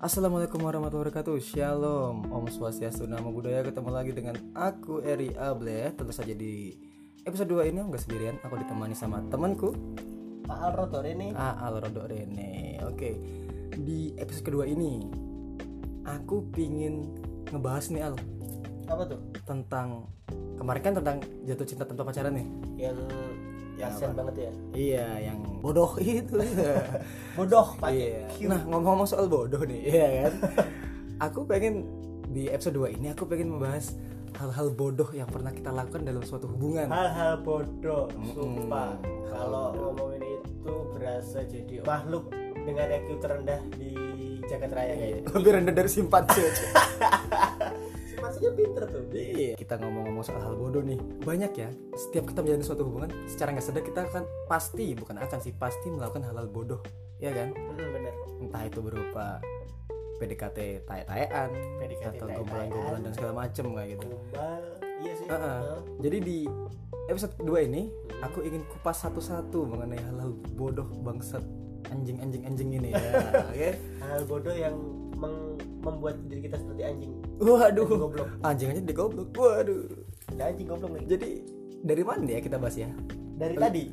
Assalamualaikum warahmatullahi wabarakatuh. Shalom. Om Swastiastu Namo Buddhaya. Ketemu lagi dengan aku Eri Able. Tentu saja di episode 2 ini Enggak sendirian. Aku ditemani sama temanku Pak Alrotor ini Aal Rodok Rene. Oke Di episode kedua ini Aku pingin ngebahas nih Al. Apa tuh? Tentang Kemarin kan tentang jatuh cinta tanpa pacaran nih. Yang yasen banget ya Iya yang bodoh itu bodoh pakai Iya. Nah ngomong-ngomong soal bodoh nih, iya kan? aku pengen di episode 2 ini aku pengen membahas hal-hal bodoh yang pernah kita lakukan dalam suatu hubungan. hal-hal bodoh sumpah kalau ngomongin itu berasa jadi makhluk dengan IQ terendah di jagat raya kayaknya Lebih rendah dari simpanse. maksudnya pinter tuh Iya. Kita ngomong-ngomong soal hal bodoh nih, banyak ya. Setiap kita menjalin suatu hubungan, secara nggak sadar kita akan pasti, bukan akan sih, pasti melakukan hal-hal bodoh, ya kan? hmm, bener Entah itu berupa PDKT tae-taean, PDKT atau gombalan-gombalan dan segala macem kayak gitu. gombal iya sih Heeh. Heeh. Jadi di episode 2 ini aku ingin kupas satu-satu mengenai hal-hal bodoh bangsat anjing-anjing anjing ini ya. Oke. hal bodoh yang membuat diri kita seperti anjing Waduh. Anjing goblok. Anjing aja digoblok. Waduh. Ada anjing goblok nih Jadi dari mana ya kita bahas ya? dari tadi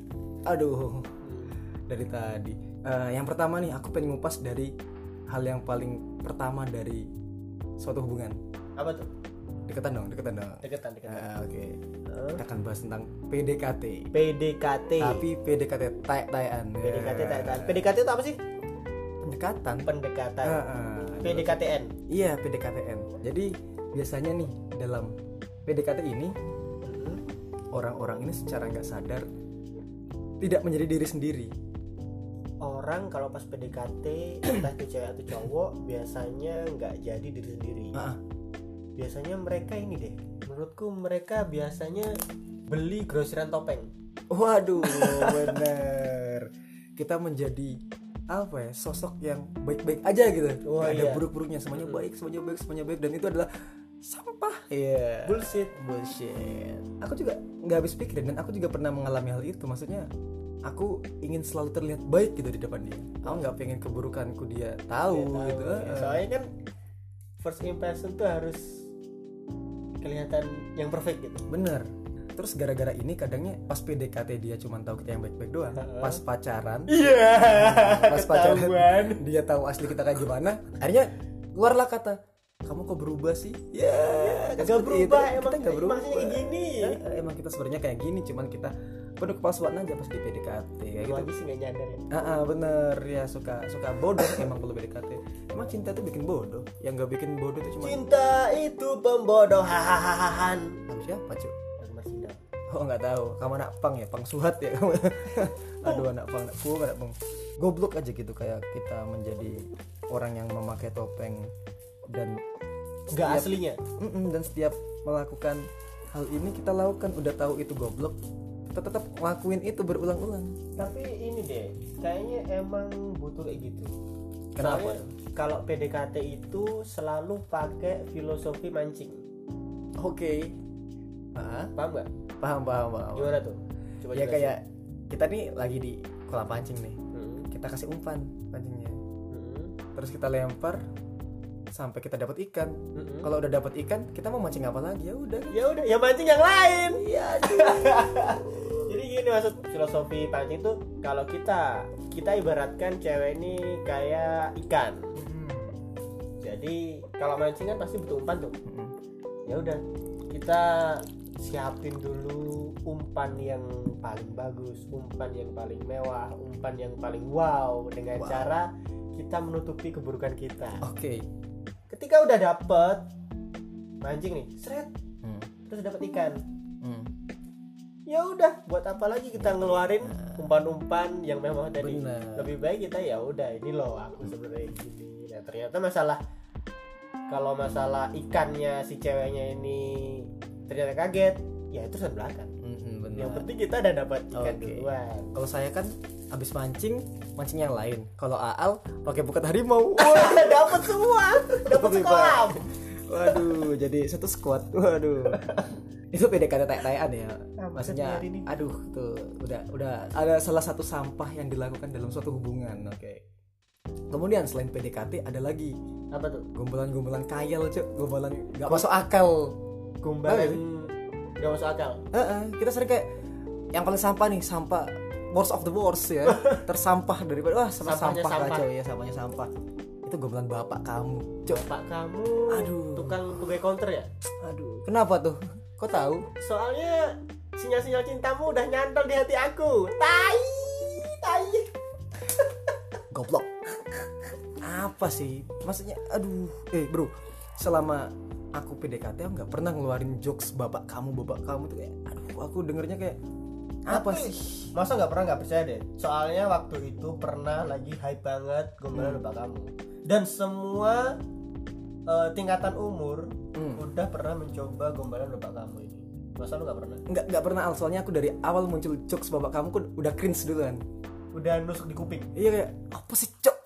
Aduh, Hmm. dari tadi. Eh, yang pertama nih aku pengen ngupas dari hal yang paling pertama dari suatu hubungan. apa tuh Deketan dong, deketan dong. deketan deketan Ah, Oke. Heeh. Kita akan bahas tentang PDKT. PDKT Tapi PDKT tae-taean. PDKT Ya. tahan. PDKT itu apa sih pendekatan. pendekatan Heeh. PDKTN Iya PDKTN. Jadi biasanya nih dalam PDKT ini orang-orang ini secara nggak sadar tidak menjadi diri sendiri. orang kalau pas PDKT entah itu cewek atau cowok biasanya nggak jadi diri sendiri Ah, biasanya mereka ini deh menurutku mereka biasanya beli grosiran topeng waduh, bener. Kita menjadi apa ya sosok yang baik-baik aja gitu. Nggak ada iya. buruk-buruknya, semuanya baik, semuanya baik, semuanya baik dan itu adalah sampah. Iya. bullshit bullshit. Aku juga nggak habis pikirin dan aku juga pernah mengalami hal itu. Maksudnya aku ingin selalu terlihat baik gitu di depan dia. Aku nggak pengen keburukanku dia tahu, tahu. gitu. Ya, soalnya kan first impression tuh harus kelihatan yang perfect gitu Bener. Terus gara-gara ini kadangnya pas PDKT dia cuma tahu kita yang baik-baik doang. Pas pacaran, iya pas pacaran ketahuan dia tahu asli kita kayak gimana. Akhirnya keluarlah kata kamu kok berubah sih? Ya, kan Gak berubah itu. emang kita nggak berubah. maksudnya kayak gini Ya, emang kita sebenarnya kayak gini, cuman kita penuh kepalsuan aja pas di PDKT kayak gitu. lagi sih nggak nyadar ya Ah, ah, bener ya suka suka bodoh emang perlu PDKT. Emang cinta tuh bikin bodoh. Yang nggak bikin bodoh itu cuma cinta itu pembodohan siapa cuy? Oh nggak tahu. Kamu anak pang ya, pang suhat ya kamu. Aduh anak pang, anak pung, anak pang. Goblok aja gitu kayak kita menjadi orang yang memakai topeng dan nggak aslinya? Mm-mm, dan setiap melakukan hal ini kita lakukan. Udah tahu itu goblok. Kita tetap ngelakuin itu berulang-ulang. Tapi ini deh kayaknya emang butuh kayak gitu. Kenapa? Soalnya kalau PDKT itu selalu pakai filosofi mancing. Oke. Ah paham nggak paham paham paham. Gimana tuh? Coba ya kayak kita nih lagi di kolam pancing nih. Hmm, kita kasih umpan pancingnya. Hmm, terus kita lempar sampai kita dapat ikan. Hmm. kalau udah dapat ikan kita mau mancing apa lagi? Ya udah. Ya udah ya mancing yang lain. Iya jadi gini maksud filosofi pancing tuh kalau kita kita ibaratkan cewek ini kayak ikan. Jadi kalau mancing kan pasti butuh umpan tuh. Ya udah kita siapin dulu umpan yang paling bagus umpan yang paling mewah umpan yang paling wow dengan Wow. cara kita menutupi keburukan kita oke ketika udah dapet mancing nih seret Hmm. terus dapat ikan Hmm. ya udah buat apa lagi kita ngeluarin umpan-umpan yang memang tadi Bener. lebih baik kita ya udah ini loh aku sebenarnya gini nah ternyata masalah kalau masalah ikannya si ceweknya ini ternyata kaget ya itu urusan belakang benar. yang penting kita udah dapat ikan Oke. duluan Kalau saya kan habis mancing, mancing yang lain. Kalau Aal pakai buket harimau. wah dapat semua dapat sekolah Waduh, jadi satu squad. Waduh. Itu PDKT tayak-tayan ya. Ah, Maksudnya, aduh tuh udah udah ada salah satu sampah yang dilakukan dalam suatu hubungan. Oke. kemudian selain PDKT ada lagi apa tuh gombalan-gombalan kayal cuk gombalan nggak masuk akal gombalan nggak masuk akal. Heeh, kita sering kayak yang paling sampah nih sampah worst of the worst ya. Tersampah daripada wah sama Sampahnya sampah sampah. kacau ya sampahnya sampah. Itu gombalan bapak kamu cuk. Pak kamu Aduh. tukang pegawai counter ya? Aduh kenapa tuh? Kok tahu? Soalnya sinyal-sinyal cintamu udah nyantol di hati aku. Tai tai. Goblok. Apa sih? Maksudnya aduh. Eh bro selama aku PDKT aku nggak pernah ngeluarin jokes bapak kamu bapak kamu tuh kayak aduh aku dengernya kayak apa Tapi, sih? masa nggak pernah nggak percaya deh. Soalnya waktu itu pernah lagi hype banget gombalan bapak kamu. Dan semua eh, tingkatan umur Hmm. udah pernah mencoba gombalan bapak kamu ini. Masa lu nggak pernah? Nggak nggak pernah Al. soalnya aku dari awal muncul jokes bapak kamu kan udah cringe duluan udah nusuk di kuping? Iya kayak apa sih cok?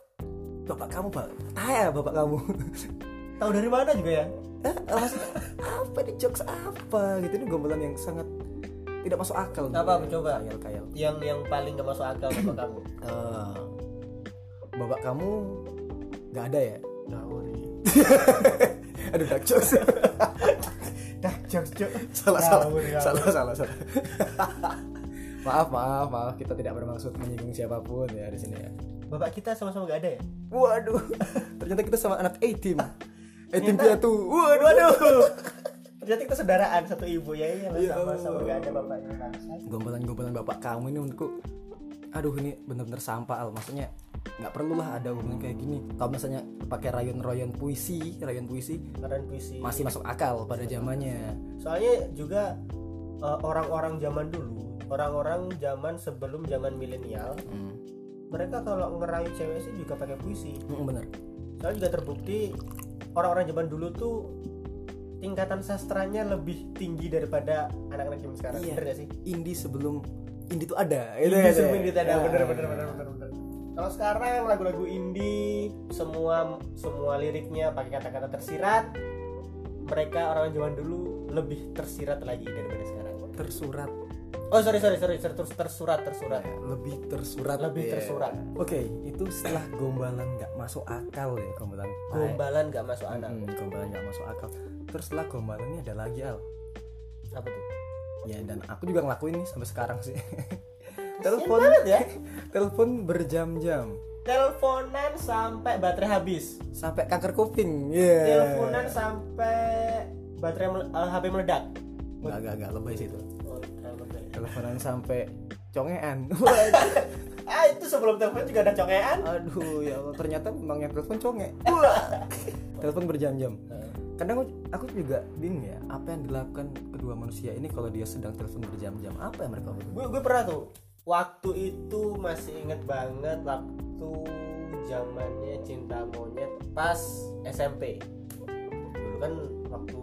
Bapak kamu pak? Taya bapak kamu tahu dari mana juga ya? Eh, maksudnya apa nih jokes apa? Gitu ini gombalan yang sangat tidak masuk akal. Apa, coba? kayal kayal yang yang paling gak masuk akal bapak kamu? Eh, bapak kamu nggak ada ya? Nauri aduh dark jokes. Dah jokes cok salah salah. Salah salah salah. Maaf maaf maaf. Kita tidak bermaksud menyinggung siapa pun ya di sini ya. Bapak kita sama-sama gak ada ya? Waduh. Ternyata kita sama anak A team Team Ternyata- piatu waduh waduh. Ternyata kita saudaraan satu ibu. Ya iya Iya. sama-sama. Gak ada bapaknya bangsa gombalan-gombalan bapak kamu ini menurutku aduh ini bener-bener sampah al. Maksudnya nggak perlu lah ada gombalan kayak gini. Kalau misalnya pakai rayon-rayon puisi rayon puisi keren puisi. masih masuk akal pada zamannya. Soalnya juga eh, orang-orang zaman dulu orang-orang zaman sebelum zaman milenial hmm. mereka kalau ngerayu cewek sih juga pakai puisi. Hmm, bener. Soalnya juga terbukti orang-orang zaman dulu tuh tingkatan sastranya lebih tinggi daripada anak-anak zaman sekarang Iya. bener gak sih? Indie sebelum indie tuh ada gitu indie ya, sebelum indie ada. Ya. bener bener bener bener bener. Kalau sekarang lagu-lagu indie semua semua liriknya pakai kata-kata tersirat mereka orang zaman dulu lebih tersirat lagi daripada sekarang. Tersurat oh sorry sorry sorry. Ter- ter- tersurat tersurat. Ya, lebih tersurat lebih ya. tersurat. Oke itu setelah gombalan nggak masuk akal ya gombalan gombalan gak masuk anak Hmm, gombalan nggak masuk akal. Terus setelah gombalan ini ada lagi al. Apa tuh? Ya dan aku juga ngelakuin nih sampai sekarang sih. Telepon banget ya. telepon berjam-jam. Teleponan sampai baterai habis. Sampai kanker kuping ya teleponan sampai baterai mele- eh, HP meledak. Nggak nggak nggak lebay sih itu. terlalu teleponan sampai congean. Ah itu sebelum telepon juga ada congean. Aduh ya Allah ternyata memang yang telepon conge. Telepon berjam-jam. Kadang aku, juga bingung ya apa yang dilakukan kedua manusia ini kalau dia sedang telepon berjam-jam? Apa yang mereka lakukan? Gue gue pernah tuh waktu itu masih inget banget waktu zamannya cinta monyet pas SMP dulu kan waktu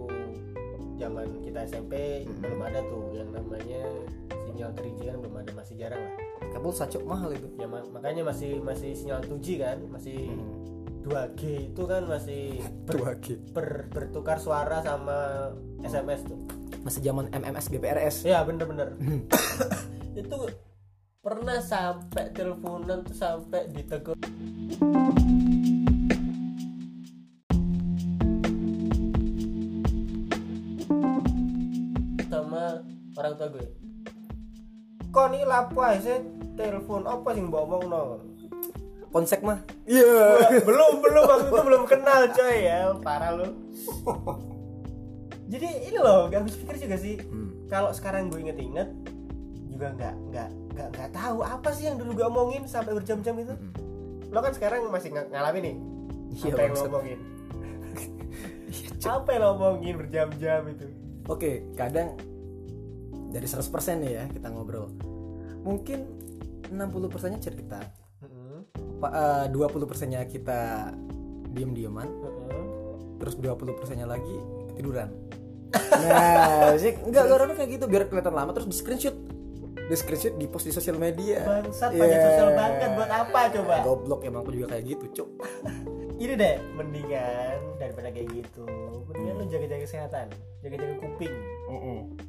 zaman kita SMP Hmm. belum ada tuh yang namanya sinyal 3G kan belum ada masih jarang lah. Kabel sacok mahal itu. Ya ma- makanya masih masih sinyal 2G kan masih Hmm. 2G itu kan masih ber- 2G ber- bertukar suara sama SMS tuh. Masih zaman MMS GPRS ya bener-bener. Itu pernah sampai teleponan tuh sampai ditegur gue kok nih lapo aja telepon apa sih mbak omong no konsep mah. Iya. Belum belum. Waktu itu belum kenal coy ya. Parah lu. Jadi ini loh gak habis pikir juga sih. Hmm. kalau sekarang gue inget-inget juga nggak nggak nggak nggak tahu apa sih yang dulu gue omongin sampai berjam-jam itu. Hmm. lo kan sekarang masih ng- ngalamin nih Iya, apa yang lo omongin? Iya, apa yang lo omongin berjam-jam itu? Oke kadang dari 100% nih ya kita ngobrol. Mungkin 60 persennya cerita eh, 20 persennya kita diem-dieman. Heeh. terus 20 persennya lagi ketiduran. Nah sih enggak orang kayak gitu. Biar kelihatan lama terus di screenshot di screenshot di post di sosial media. Bangsat pajak sosial banget buat apa coba? Goblok emang aku juga kayak gitu cuk ini deh mendingan daripada kayak gitu. Mendingan lo jaga-jaga kesehatan jaga-jaga kuping.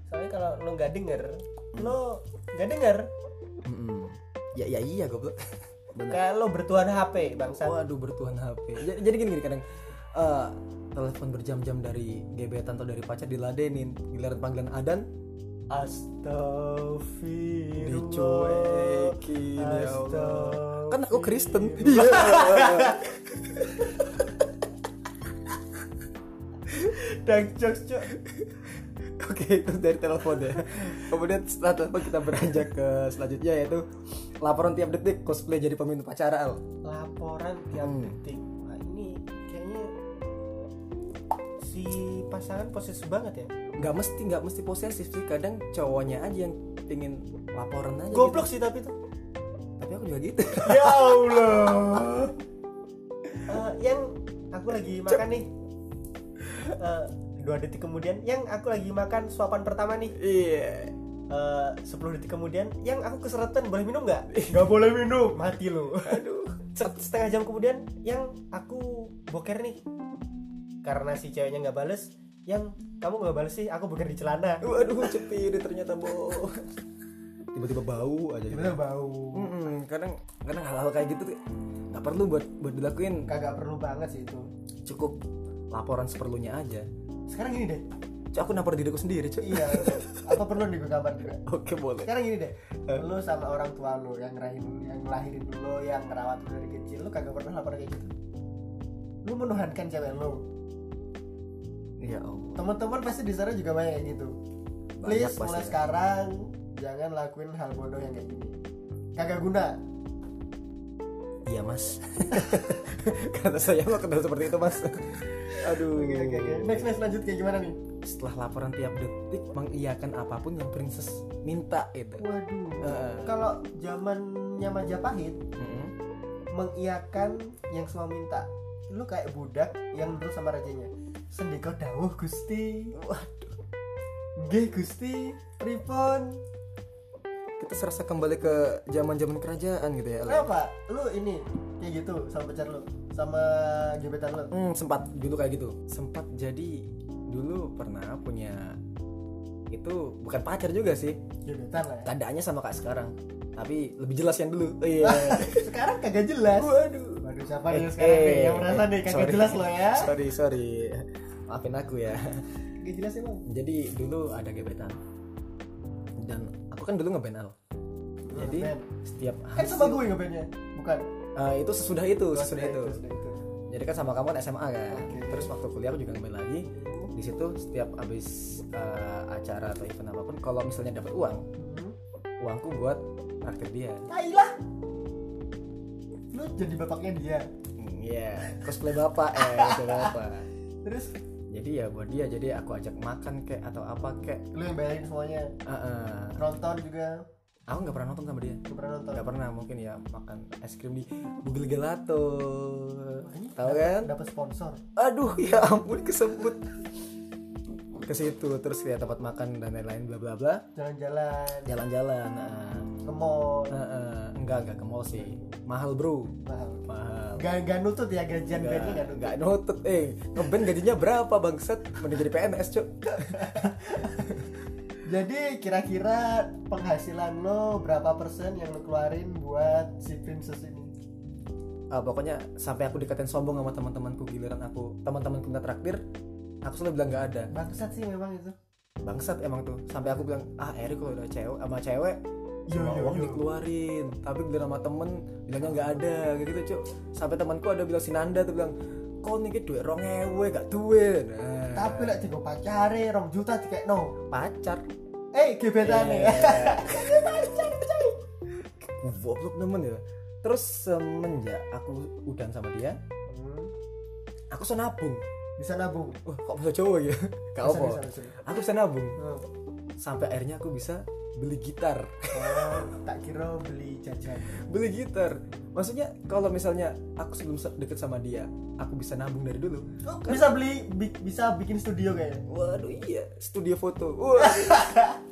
Soalnya kalau lo nggak denger lo nggak denger. Mm-mm. ya ya iya goblok. Lo bertuhan HP bangsa Waduh bertuhan HP. Jadi, jadi gini, gini kadang eh, telepon berjam-jam dari gebetan atau dari pacar diladenin, giliran panggilan adan Astagfirullah dicuekin ya Allah. Kan aku Kristen. Iya. Dark jokes cok Oke, itu dari telepon ya. Kemudian setelah telepon kita beranjak ke selanjutnya yaitu laporan tiap detik cosplay jadi pemimpin pacara Al. laporan tiap Hmm. detik Wah ini kayaknya si pasangan posesif banget ya Nggak mesti nggak mesti posesif sih, kadang cowoknya aja yang pingin laporan aja. goblok gitu. sih tapi tuh. Tapi aku juga gitu. ya Allah. Eh, yang aku lagi makan nih. Eh, dua detik kemudian. Yang aku lagi makan suapan pertama nih. Iya. Eh, 10 detik kemudian. Yang aku keseretan boleh minum nggak? Nggak boleh minum. Mati lo Aduh. Set- setengah jam kemudian yang aku boker nih. Karena si ceweknya nggak bales yang kamu nggak bales sih aku boker di celana. Waduh, cepet ternyata bo. Tiba-tiba bau aja. gitu. bau. Mm-mm, kadang kadang hal-hal kayak gitu tuh nggak perlu buat buat dilakuin. Kagak perlu banget sih itu. Cukup laporan seperlunya aja. Sekarang gini deh. Cuk, aku napar diriku sendiri cuk iya apa perlu nih gue kabar juga? Oke boleh. Sekarang gini deh. Lu sama orang tua lu yang ngelahirin yang ngelahirin lu yang ngerawat lu dari kecil lu kagak pernah lapor kayak gitu? Lu menuhankan cewek lu ya Allah. Teman-teman pasti di sana juga banyak kayak gitu. Banyak please pasti mulai ya. sekarang jangan lakuin hal bodoh yang kayak gini. Kagak guna. Iya mas. Karena saya mah kenal seperti itu mas. Aduh oke oke oke. next next lanjut kayak gimana nih? Setelah laporan tiap detik mengiyakan apa pun yang princess minta itu waduh. Eh. kalau zamannya Majapahit Mm-mm. mengiyakan yang semua minta. Lu kayak budak yang nurut sama rajanya sendiko dawuh gusti waduh Nggih Gusti, pripun? kita serasa kembali ke zaman zaman kerajaan gitu ya Ale. Kenapa? Lu ini kayak gitu sama pacar lu, sama gebetan lu. Hmm, sempat dulu kayak gitu. Sempat jadi dulu pernah punya itu bukan pacar juga sih. Gebetan lah ya. Tandanya sama kayak sekarang. Tapi lebih jelas yang dulu. Oh, iya. Sekarang kagak jelas. Waduh. Waduh, siapa nih sekarang nih yang merasa nih kagak sorry. jelas lo ya? Sorry, sorry. Maafin aku ya. Kagak jelas emang. Jadi dulu ada gebetan. Dan aku kan dulu ngeband Al. Jadi Ngeband. setiap kan sama gue ngebandnya, bukan? Eh, itu sesudah itu, Oh, sesudah itu. Itu. Jadi kan sama kamu kan SMA kan. Oke. Terus waktu kuliah aku juga ngeband lagi. Di situ setiap habis eh, acara atau event apa pun, kalau misalnya dapat uang, Hmm. uangku buat traktir dia. Tai lah. Lu jadi bapaknya dia. Hmm, Iya, cosplay bapak, eh cosplay bapak. Terus Jadi ya buat dia, jadi aku ajak makan kek atau apa kek. lu yang bayarin semuanya. Eh, eh. Nonton juga. Aku nggak pernah nonton sama dia. Lu pernah nonton? Nggak pernah, mungkin ya makan es krim di Google Gelato. Tahu kan? Dapat sponsor. Aduh, ya ampun kesebut. Ke situ terus ya tempat makan dan lain-lain bla bla bla. Jalan-jalan Jalan-jalan. nah. ke mall. Eh, eh, enggak enggak ke mall sih. Mahal, Bro. Mahal. Mahal. Gak, gak nutut ya gajian bandnya gak Enggak, nutut. enggak nutut. Eh, ngeband gajinya berapa, Bangsat? Mending jadi PNS, Cuk. Jadi kira-kira penghasilan lo berapa persen yang lo keluarin buat si princess ini? Ah, pokoknya sampai aku dikatain sombong sama teman-temanku giliran aku teman-temanku minta traktir aku selalu bilang nggak ada. Bangsat sih memang itu. bangsat emang tuh. Sampai aku bilang ah Eri kalau udah cewek sama cewek Yo, semua uang yo. dikeluarin. Tapi giliran sama temen bilangnya nggak ada. Kayak gitu cuk. Sampai temanku ada bilang si Nanda tuh bilang kok nih duit rong ewe gak duit. Nah, Tapi lah tiga pacare rong juta tiga no. pacar. Eh gebetan ya. goblok temen ya. Terus semenjak aku udah sama dia Hmm, aku bisa nabung Bisa nabung. wah kok bisa cowok ya? Gak apa aku bisa nabung Hmm. sampai akhirnya aku bisa beli gitar. Oh, tak kira beli jajan. beli gitar. Maksudnya kalau misalnya aku sebelum se- deket sama dia aku bisa nabung dari dulu. Oh, bisa beli bi- bisa bikin studio kayaknya. waduh iya. Studio foto. Waduh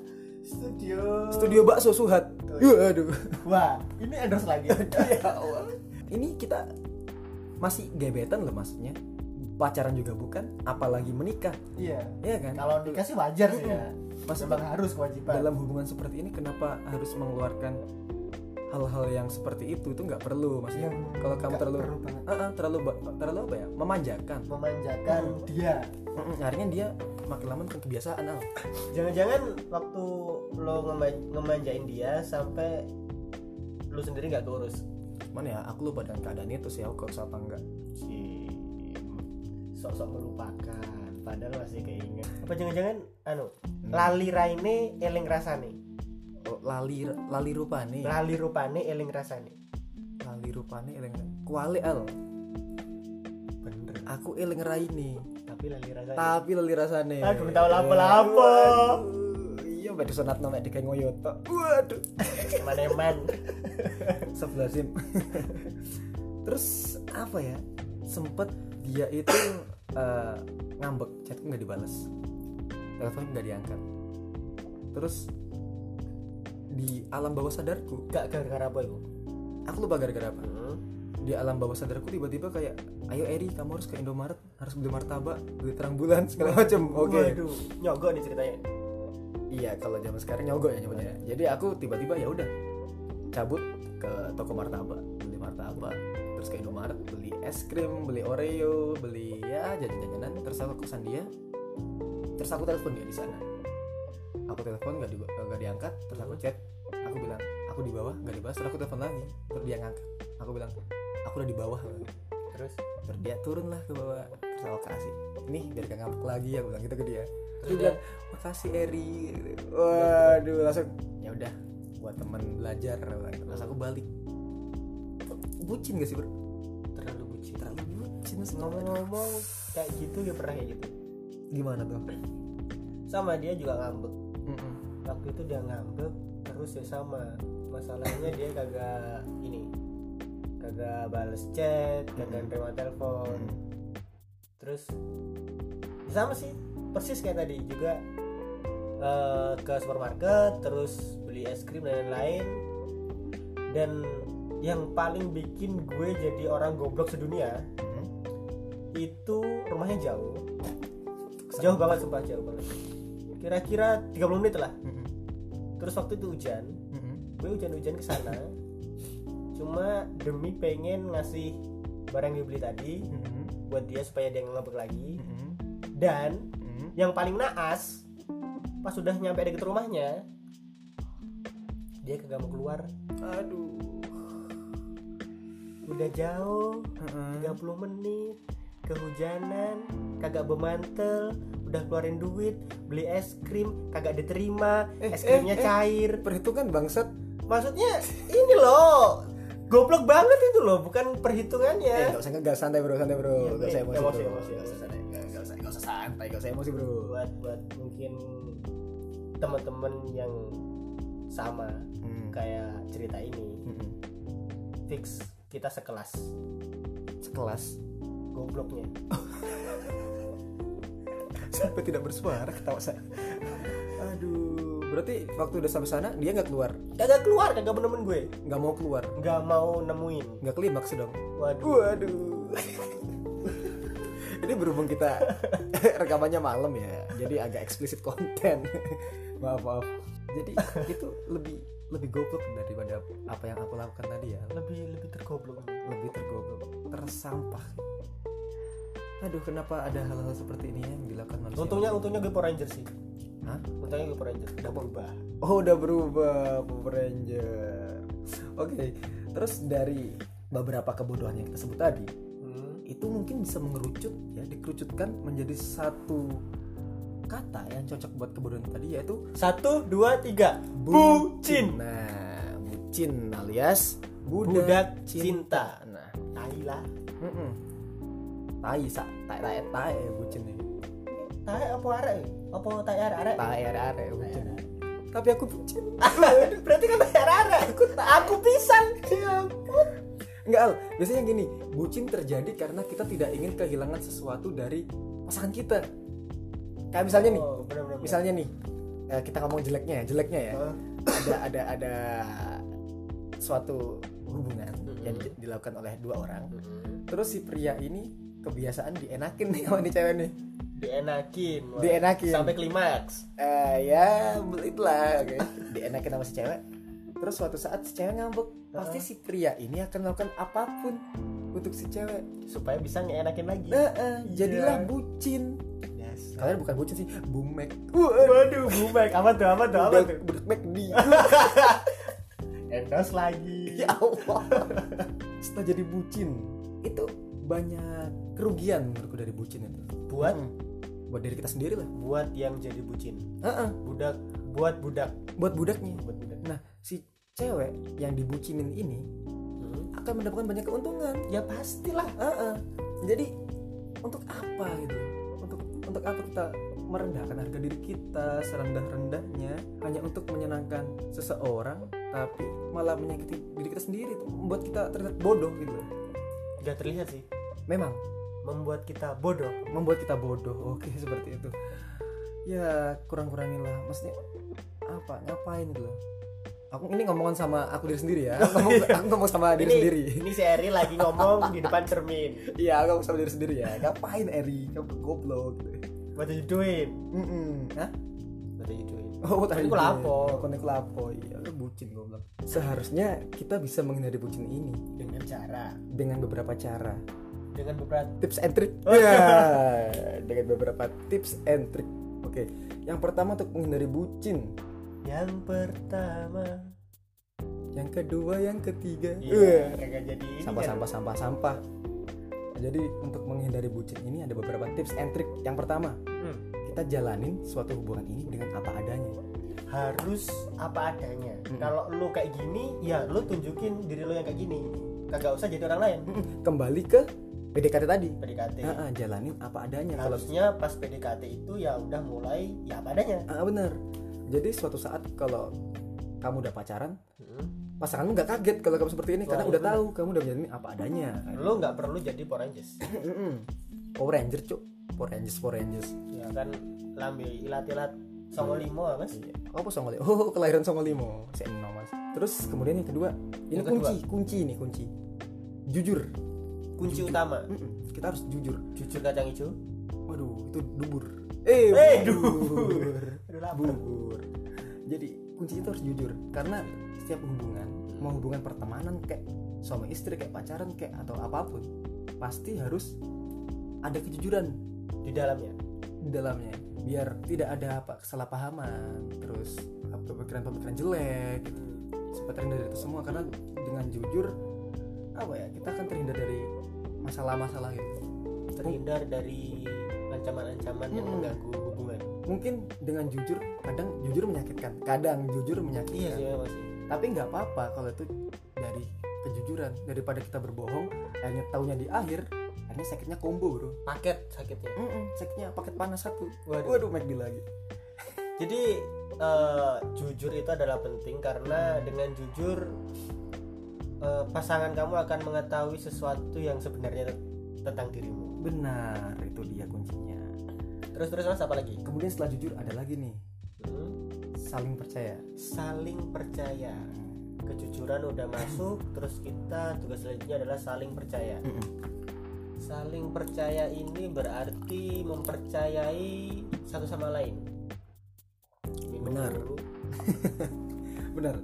Studio. studio bakso suhat. Waduh. Wah, ini endorse lagi. ya Allah. Ini kita masih gebetan loh maksudnya pacaran juga bukan apalagi menikah. Iya. ya kan? Kalau nikah sih wajar sih ya. Mas Memang harus kewajiban. dalam hubungan seperti ini kenapa harus mengeluarkan hal-hal yang seperti itu? Itu nggak perlu. Maksudnya Yang kalau kamu terlalu perlu. Ah, ah, terlalu terlalu apa ya? Memanjakan. Memanjakan dia. Mm-mm, akhirnya dia makin lama makin kebiasaan al. Jangan-jangan waktu lo ngema- ngemanjain dia sampai lu sendiri nggak keurus. Mana ya? Aku lupa dengan keadaan itu sih aku keurus apa enggak si sok-sok melupakan. Padahal masih keinget. Apa jangan-jangan anu lali raine eling rasane? Oh, lali lali rupane lali rupane eling rasane. Lali rupane eling kuali al bener. Aku eling raine. Tapi lali rasane. Tapi lali rasane. Aduh, tahu lapo-lapo. Iya pada sunat nomek di ngoyoto waduh. Maneman. Sebelah sim terus apa ya? Sempet dia itu eh, ngambek chatku nggak dibalas telepon nggak diangkat. Terus di alam bawah sadarku gak gara-gara apa itu? Aku lupa gara-gara apa. Hmm. di alam bawah sadarku tiba-tiba kayak ayo Eri kamu harus ke Indomaret harus beli martabak beli terang bulan segala macam. Oke. Waduh, nyogok nih ceritanya. Iya kalau zaman sekarang nyogok ya nyebutnya. Jadi aku tiba-tiba ya udah cabut ke toko martabak beli martabak terus ke Indomaret beli es krim beli Oreo beli ya jajan-jajanan. Terus aku kosan dia. Terus aku telepon dia di sana. Aku telepon nggak di, nggak diangkat. Terus aku chat. Aku bilang aku di bawah nggak dibahas. Terus aku telepon lagi. Terus dia ngangkat. Aku bilang aku udah di bawah terus? Terus dia turun lah ke bawah. Terus aku kasih nih biar gak ngambek lagi aku bilang gitu ke dia. Terus dia bilang makasih Eri. Waduh langsung ya udah buat teman belajar terus aku balik bucin gak sih bro? Terlalu bucin. Terlalu bucin ngomong-ngomong kayak gitu ya pernah kayak gitu. Gimana tuh? Sama dia juga ngambek. Mm-mm. waktu itu dia ngambek terus ya sama. Masalahnya dia kagak ini kagak bales chat kagak terima telepon. Mm. terus sama sih persis kayak tadi juga eh, ke supermarket terus beli es krim dan lain-lain. Dan yang paling bikin gue jadi orang goblok sedunia Mm. itu rumahnya jauh jauh banget sumpah jauh banget kira-kira 30 menit lah Mm-mm. terus waktu itu hujan Mm-mm. gue hujan-hujan ke sana cuma demi pengen ngasih barang yang dibeli tadi Mm-mm. buat dia supaya dia ngambek lagi Mm-mm. dan Mm-mm. yang paling naas pas sudah nyampe deket rumahnya dia kagak mau keluar aduh udah jauh Mm-mm. 30 menit kehujanan kagak bemantel udah keluarin duit beli es krim kagak diterima Eh, es krimnya eh, eh. cair perhitungan bangsat maksudnya ini loh goblok banget itu loh bukan eh perhitungannya gak usah ngegas santai bro santai bro Iya, gak usah emosi emosi, bro. emosi, Gak usah emosi. santai gak gak usah gak usah santai gak usah emosi bro buat buat mungkin teman-teman yang sama Hmm. kayak cerita ini Mm-mm. fix kita sekelas. Sekelas. Gobloknya. Sampai tidak bersuara ketawa saya. Aduh. Berarti waktu udah sampai sana dia nggak keluar? Kagak keluar kagak nemuin gue. Nggak mau keluar? Nggak mau nemuin. Nggak klimaks dong. Waduh. Waduh. Ini berhubung kita rekamannya malam ya jadi agak eksplisit konten. Maaf maaf. Jadi itu lebih lebih goblok daripada apa yang aku lakukan tadi ya. Lebih lebih tergoblok. Lebih tergoblok tersampah. Aduh kenapa ada hal-hal seperti ini yang dilakukan manusia? Untungnya untungnya gue Power Ranger sih. Hah? untungnya gue Power Ranger. Udah berubah. Oh udah berubah Power Ranger. Oke Terus dari beberapa kebodohan yang kita sebut tadi hmm. Itu mungkin bisa mengerucut ya Dikerucutkan menjadi satu kata yang cocok buat kebodohan tadi yaitu satu dua tiga. Bucin. Nah bucin alias budak, Budak cinta. cinta. Nah tai lah. Mm-mm. Tai sa. Tai tai tai bucin nih tai apa arek apa tai arek arek Tai are are bucin. Tapi aku bucin. Berarti kan tai arek arek aku aku pisan. Enggak Al, biasanya gini, bucin terjadi karena kita tidak ingin kehilangan sesuatu dari pasangan kita. Kayak misalnya nih, oh, bener, bener, misalnya nih, eh, kita ngomong jeleknya ya, jeleknya ya. Hah? Ada ada ada suatu hubungan Mhm. yang di- dilakukan oleh dua orang. Hmm. Terus si pria ini kebiasaan dienakin nih sama nih cewek nih. dienakin wah. Dienakin. sampai klimaks Eh ya, itulah, oke. Dienakin sama si cewek. terus suatu saat si cewek ngambek pasti si pria ini akan melakukan apa pun untuk si cewek supaya bisa ngeenakin lagi nah, eh, jadilah Iya. bucin yes. kalian bukan bucin sih bumek waduh bumek apa tuh apa tuh apa tuh? Budak McD endorse lagi. Ya Allah. Setelah jadi bucin itu banyak kerugian menurutku dari bucin itu. Buat? Hmm. buat diri kita sendiri lah. Buat yang jadi bucin. Heeh, budak buat budak. Buat budaknya. Buat budak nah si cewek yang dibucinin ini Hmm. akan mendapatkan banyak keuntungan. Ya pastilah. Heeh. jadi untuk apa gitu untuk apa kita? Merendahkan harga diri kita serendah-rendahnya hanya untuk menyenangkan seseorang tapi malah menyakiti diri kita sendiri. Membuat kita terlihat bodoh gitu. Nggak terlihat sih. Memang. Membuat kita bodoh. Membuat kita bodoh. Oke seperti itu. Ya kurang-kurangin lah maksudnya apa? Ngapain gitu aku ini ngomongan sama aku diri sendiri ya. Aku ngomong, aku ngomong sama diri ini, sendiri. ini si Eri lagi ngomong di depan cermin. Iya aku ngomong sama diri sendiri ya. Ngapain Eri? Kamu goblok. gitu what are you doing Mm-mm. Hah? what are you doing Oh, tadi Aku lapo. Aku lapo. Iya, lu bucin goblok. Seharusnya kita bisa menghindari bucin ini dengan cara dengan beberapa cara. dengan beberapa Tips and trick. Oh. Ya, dengan beberapa tips and trick. Oke, yang pertama untuk menghindari bucin. yang pertama Yang kedua, yang ketiga. iya kagak jadi Sampah, kan. sampah, sampah, sampah. Jadi untuk menghindari bucin ini ada beberapa tips and trick. Yang pertama, Hmm. kita jalanin suatu hubungan ini dengan apa adanya. harus apa adanya Mm-mm. kalau lu kayak gini ya lu tunjukin diri lu yang kayak gini kagak usah jadi orang lain Mm-mm. Kembali ke PDKT tadi. PDKT Ah, ah, jalanin apa adanya. Kalau harusnya pas PDKT itu ya udah mulai ya apa adanya Ah bener. Jadi suatu saat kalau kamu udah pacaran, Hmm. pasanganmu nggak kaget kalau kamu seperti ini Wah, karena iya udah bener. tahu kamu udah menjalani apa adanya. lu nggak perlu jadi Power Rangers. Power Ranger cuk, Power Rangers, Power Rangers. ya kan lambe ilat-ilat songo limo mas Iya. Apa Songo Limo? Oh, kelahiran Songo Limo. Si Eno, Mas. Terus kemudian yang kedua, ini Yang kedua. kunci, kunci ini kunci. Jujur. kunci utama Mm-mm. Kita harus jujur. jujur kacang hijau Waduh, itu dubur. Eh, Eh, dubur. Bubur. Jadi kuncinya itu harus jujur karena setiap hubungan, mau hubungan pertemanan kayak suami istri kayak pacaran kayak atau apa pun, pasti harus ada kejujuran di dalamnya di dalamnya biar tidak ada apa kesalahpahaman, terus pemikiran-pemikiran jelek gitu. Supaya terhindar dari itu semua karena dengan jujur apa ya kita akan terhindar dari masalah-masalah gitu. terhindar dari ancaman-ancaman yang Mm-mm. mengganggu hubungan Mungkin dengan jujur kadang jujur menyakitkan, kadang jujur iya menyakitkan. memang sih tapi nggak apa-apa kalau itu dari kejujuran daripada kita berbohong akhirnya taunya di akhir akhirnya sakitnya combo bro paket sakitnya Mm-mm, sakitnya paket panas satu Waduh. waduh McD lagi Jadi eh, jujur itu adalah penting karena dengan jujur eh, pasangan kamu akan mengetahui sesuatu yang sebenarnya te- tentang dirimu. benar itu dia kuncinya Terus terus mas apa lagi? kemudian setelah jujur ada lagi nih Hmm, saling percaya saling percaya. Kejujuran udah masuk, terus kita tugas selanjutnya adalah saling percaya. Saling percaya ini berarti mempercayai satu sama lain. Minum Benar. benar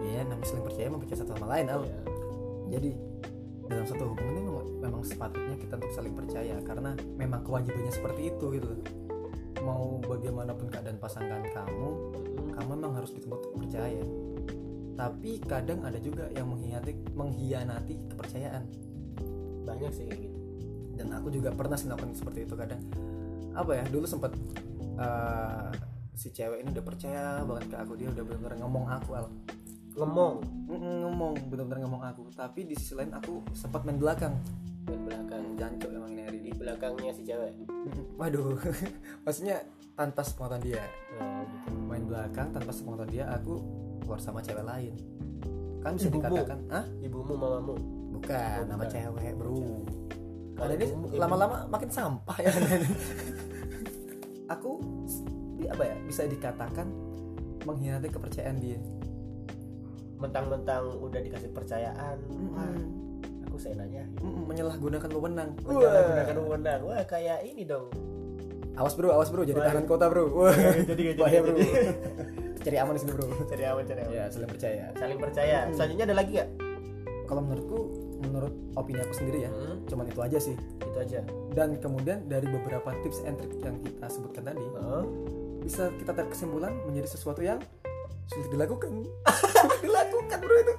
Iya, namanya saling percaya mempercaya satu sama lain Al. Iya. jadi dalam satu hubungan ini memang, sepatutnya kita untuk saling percaya karena memang kewajibannya seperti itu gitu mau bagaimanapun keadaan pasangan kamu Mm-mm. kamu memang harus dituntut percaya tapi kadang ada juga yang mengkhianati mengkhianati kepercayaan Banyak sih kayak gitu. Dan aku juga pernah sih melakukan seperti itu kadang apa ya dulu sempat eh, si cewek ini udah percaya banget ke aku dia udah benar-benar ngomong aku al. Ngomong? Ngomong benar-benar ngomong aku. Tapi di sisi lain aku sempat main belakang. Main belakang jancok emang ini hari di belakangnya si cewek. Waduh. Maksudnya tanpa sepengetahuan dia. Oh, gitu. main belakang tanpa sepengetahuan dia aku keluar sama cewek lain. Kan bisa Ibumu? dikatakan ah ibumu mamamu? Bukan Oh, nama bukan. cewek bro Ada ini lama-lama makin sampah ya. Aku di- apa ya bisa dikatakan mengkhianati kepercayaan dia. Mentang-mentang udah dikasih percayaan wah Mm-mm. aku seenaknya. Mm-mm, menyalahgunakan wewenang. Gunakan wewenang. Wah kayak ini dong. Awas bro awas bro jadi Wah. tahanan kota bro. Wah. jadi Bahaya, bro. cari aman di sini bro. Cari aman cari aman. Ya saling percaya. Saling percaya. Selanjutnya ada lagi nggak? Kalau menurutku menurut opini aku sendiri ya. Hmm. cuman itu aja sih. Itu aja. Dan kemudian dari beberapa tips and trick yang kita sebutkan tadi Heeh. bisa kita tarik kesimpulan menjadi sesuatu yang sulit dilakukan. Sulit dilakukan bro itu.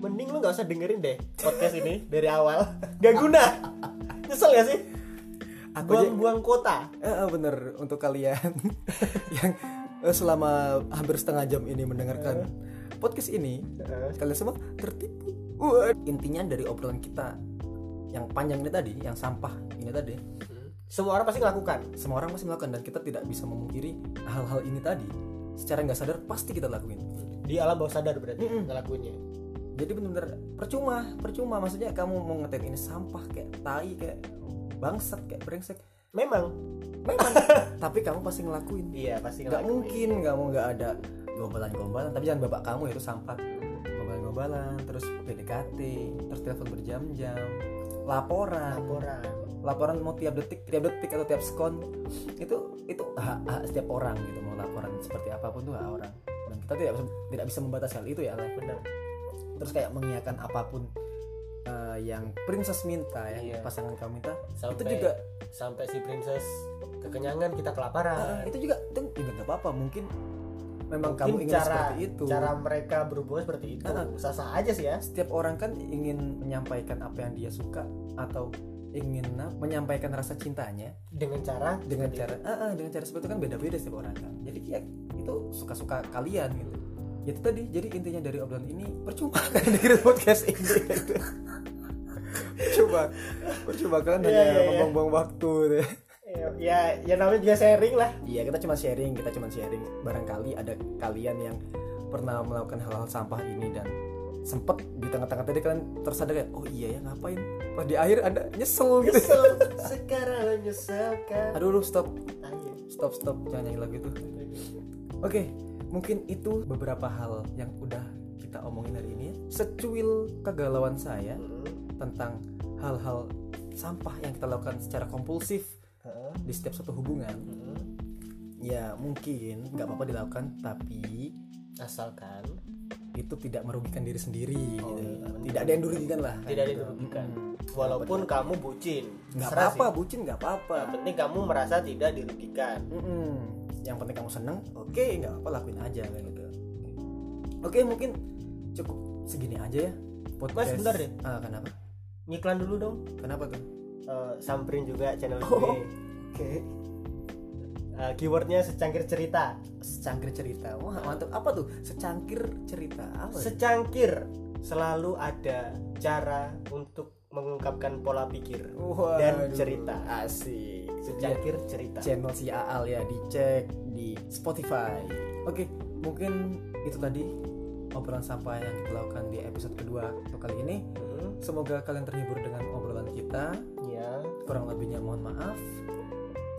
Mending lu nggak usah dengerin deh podcast ini dari awal. Gak guna. Nyesel gak sih buang-buang kota Eh, eh, bener untuk kalian yang eh, selama hampir setengah jam ini mendengarkan podcast ini kalian semua tertipu. Wah, intinya dari obrolan kita yang panjang ini tadi yang sampah ini tadi semua orang pasti ngelakukan semua orang pasti melakukan dan kita tidak bisa memungkiri hal-hal ini tadi. Secara nggak sadar pasti kita lakuin. Di alam bawah sadar berarti Mm-mm. ngelakuinnya. Jadi bener-bener percuma percuma. Maksudnya kamu mau ngatain ini sampah kayak tai kayak bangsat kayak brengsek. Memang. Memang. Tapi kamu pasti ngelakuin. Iya pasti nggak ngelakuin. mungkin kamu nggak ada gombalan-gombalan. Tapi jangan bapak kamu itu sampah. Gombalan-gombalan terus PDKT terus telepon berjam-jam. Laporan. Laporan. Laporan mau tiap detik tiap detik atau tiap sekon. Itu itu hak, hak setiap orang gitu mau laporan seperti apa pun tuh hak orang. Dan kita tidak bisa, tidak bisa membatasi hal itu ya Le. benar. Terus kayak mengiyakan apa pun eh, yang princess minta ya Iya. pasangan kamu minta sampai itu juga sampai si princess kekenyangan kita kelaparan. Eh, itu juga itu juga nggak apa-apa mungkin memang Mungkin kamu ingin cara seperti itu. cara mereka berhubungan seperti itu Ah. sah-sah aja sih ya. Setiap orang kan ingin menyampaikan apa yang dia suka atau ingin apa, menyampaikan rasa cintanya. Dengan cara dengan cara ah, ah, dengan cara seperti itu kan beda-beda setiap orang kan. Jadi ya itu suka-suka kalian gitu itu tadi. Jadi intinya dari obrolan ini percuma kan dengerin podcast ini. Gitu. percuma. Percuma kan Iya, hanya iya, iya. membuang-buang waktu gitu. itu. ya ya namanya juga sharing lah. Iya kita cuma sharing kita cuma sharing. Barangkali ada kalian yang pernah melakukan hal-hal sampah ini dan sempet di tengah-tengah tadi kalian tersadar kayak oh iya ya ngapain? Pas di akhir ada nyesel gitu. Nyesel. Sekarang menyesalkan aduh lu stop. Stop stop. Jangan nyanyi lagu itu. Oke mungkin itu beberapa hal yang udah kita omongin hari ini. Secuil kegalauan saya Hmm. tentang hal-hal sampah yang kita lakukan secara kompulsif Heeh. di setiap satu hubungan. Hmm. ya mungkin nggak apa-apa dilakukan tapi asalkan itu tidak merugikan diri sendiri Oh, gitu. iya, tidak ada yang dirugikan lah. Tidak ada yang dirugikan. Walaupun kamu bucin. Nggak apa-apa bucin nggak apa-apa. Yang penting kamu merasa tidak dirugikan. Mm-mm. Yang penting kamu seneng oke nggak apa lakuin aja kayak gitu. Oke mungkin cukup segini aja ya Mas, bentar deh. ah, kenapa? Ngiklan dulu dong. Kenapa tuh? Eh, samperin juga channel Oh. gue oke. Eh, keywordnya secangkir cerita. Secangkir cerita. Wah mantap. Apa tuh? Secangkir cerita apa ya? secangkir selalu ada cara untuk mengungkapkan pola pikir dan Waduh, cerita. Asik. Secangkir cerita. Channel si Aal ya dicek di Spotify. Oke mungkin itu tadi obrolan sampah yang kita lakukan di episode kedua untuk kali ini. Hmm, semoga kalian terhibur dengan obrolan kita. Ya. Kurang lebihnya mohon maaf.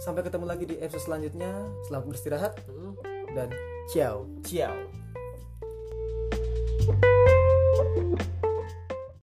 Sampai ketemu lagi di episode selanjutnya. Selamat beristirahat Hmm, dan ciao. Ciao